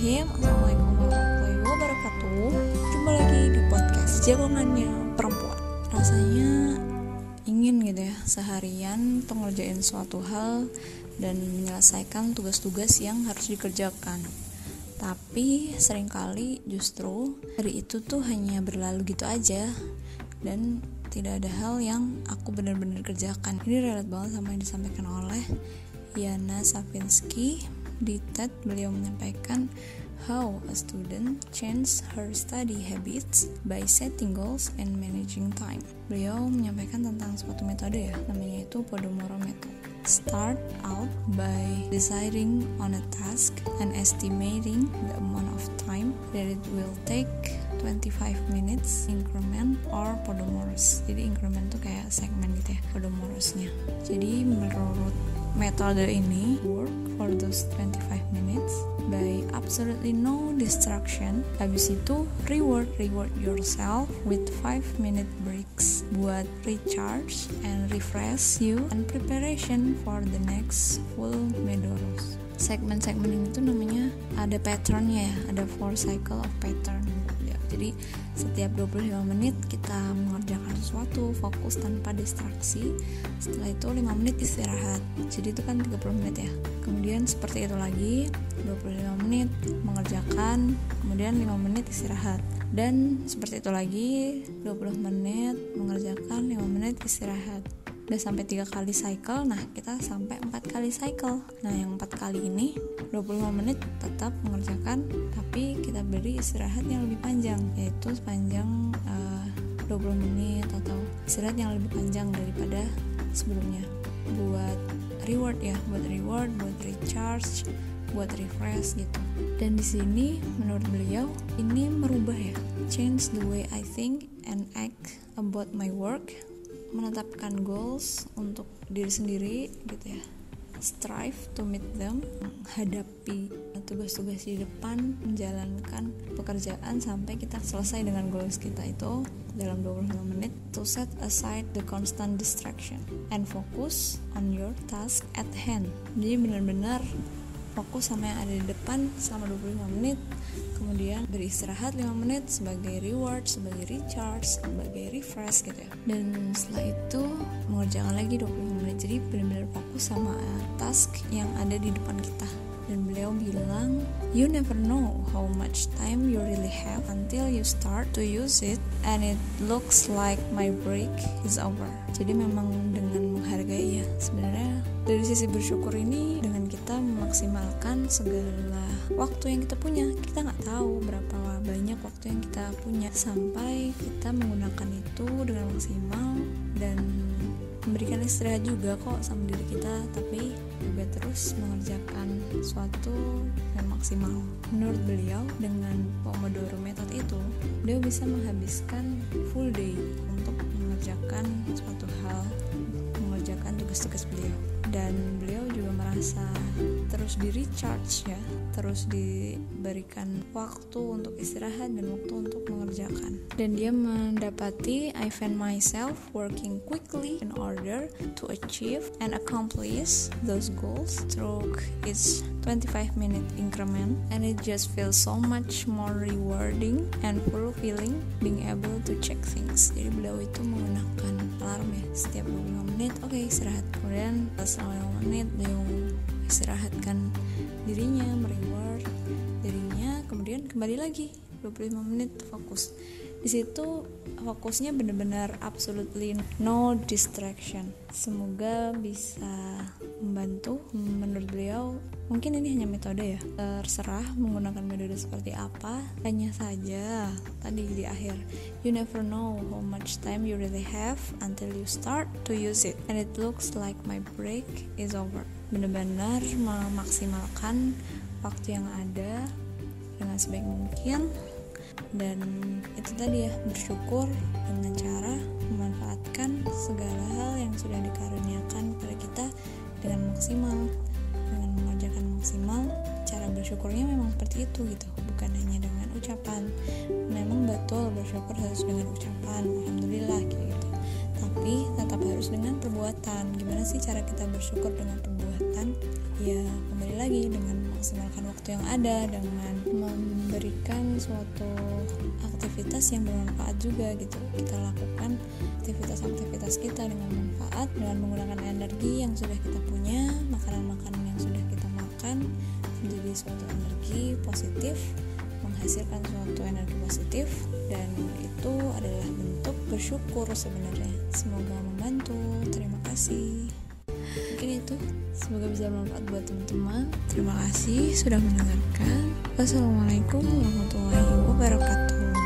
Bismillahirrahmanirrahim. Assalamualaikum warahmatullahi wabarakatuh. Jumpa lagi di podcast Jagongannya Perempuan. Rasanya ingin gitu ya Seharian tuh ngerjain suatu hal Dan menyelesaikan tugas-tugas yang harus dikerjakan. Tapi sering kali justru hari itu tuh hanya berlalu gitu aja Dan tidak ada hal yang aku benar-benar kerjakan. Ini relate banget sama yang disampaikan oleh Yana Sapinsky di TED beliau menyampaikan how a student change her study habits by setting goals and managing time. Beliau menyampaikan tentang suatu metode ya, namanya itu Pomodoro Method. Start out by deciding on a task and estimating the amount of time that it will take 25 minutes increment or Podomoros. Jadi increment tuh kayak segmen gitu ya, Podomorosnya. Jadi menurut metode ini work for those 25 minutes by absolutely no distraction habis itu reward reward yourself with 5 minute breaks buat recharge and refresh you and preparation for the next full medoros segmen-segmen ini tuh namanya ada patternnya ya ada four cycle of pattern jadi setiap 25 menit kita mengerjakan sesuatu fokus tanpa distraksi. Setelah itu 5 menit istirahat. Jadi itu kan 30 menit ya. Kemudian seperti itu lagi 25 menit mengerjakan kemudian 5 menit istirahat. Dan seperti itu lagi 20 menit mengerjakan 5 menit istirahat udah sampai tiga kali cycle nah kita sampai empat kali cycle. Nah yang empat kali ini 25 menit tetap mengerjakan tapi kita beri istirahat yang lebih panjang yaitu sepanjang eh, uh, 20 menit atau istirahat yang lebih panjang daripada sebelumnya. Buat reward ya buat reward buat recharge buat refresh gitu. Dan di sini menurut beliau ini merubah ya. Change the way I think and act about my work menetapkan goals untuk diri sendiri gitu ya. Strive to meet them. Menghadapi tugas-tugas di depan menjalankan pekerjaan sampai kita selesai dengan goals kita itu dalam 25 menit. To set aside the constant distraction and focus on your task at hand. Jadi benar-benar fokus sama yang ada di depan selama 25 menit. Kemudian beristirahat 5 menit sebagai reward, sebagai recharge, sebagai refresh gitu ya. Dan setelah itu mengerjakan lagi 25 menit. Jadi benar-benar fokus sama task yang ada di depan kita dan beliau bilang you never know how much time you really have until you start to use it and it looks like my break is over. Jadi memang dengan menghargai ya sebenarnya dari sisi bersyukur ini dengan kita memaksimalkan segala waktu yang kita punya kita nggak tahu berapa banyak waktu yang kita punya sampai kita menggunakan itu dengan maksimal dan memberikan istirahat juga kok sama diri kita tapi juga terus mengerjakan suatu yang maksimal. Menurut beliau dengan Pomodoro method itu dia bisa menghabiskan full day terus di recharge ya terus diberikan waktu untuk istirahat dan waktu untuk mengerjakan. Dan dia mendapati I find myself working quickly in order to achieve and accomplish those goals. Through each 25 minute increment and it just feels so much more rewarding and fulfilling being able to check things. Jadi beliau itu menggunakan alarm ya setiap 25 menit. Oke okay, istirahat. Kemudian selama 5 menit beliau istirahatkan dirinya mereward dirinya. Kemudian kembali lagi 25 menit fokus. Di situ fokusnya benar-benar absolutely no distraction. Semoga bisa membantu. Menurut beliau mungkin ini hanya metode ya. Terserah menggunakan metode seperti apa. Hanya saja tadi di akhir you never know how much time you really have until you start to use it. And it looks like my break is over benar-benar memaksimalkan waktu yang ada dengan sebaik mungkin. Dan itu tadi ya bersyukur dengan cara memanfaatkan segala hal yang sudah dikaruniakan pada kita dengan maksimal dengan mengerjakan maksimal. Cara bersyukurnya memang seperti itu gitu bukan hanya dengan ucapan. Memang betul bersyukur harus dengan ucapan alhamdulillah gitu. Tapi tetap harus dengan perbuatan. Gimana sih cara kita bersyukur dengan perbuatan ya kembali lagi dengan memaksimalkan waktu yang ada dengan memberikan suatu aktivitas yang bermanfaat juga gitu. Kita lakukan aktivitas-aktivitas kita dengan manfaat dengan menggunakan energi yang sudah kita punya makanan-makanan yang sudah kita makan menjadi suatu energi positif menghasilkan suatu energi positif dan itu adalah bentuk bersyukur sebenarnya. Semoga membantu. Terima kasih mungkin itu. Semoga bisa bermanfaat buat teman-teman. Terima kasih sudah mendengarkan. Wassalamualaikum warahmatullahi wabarakatuh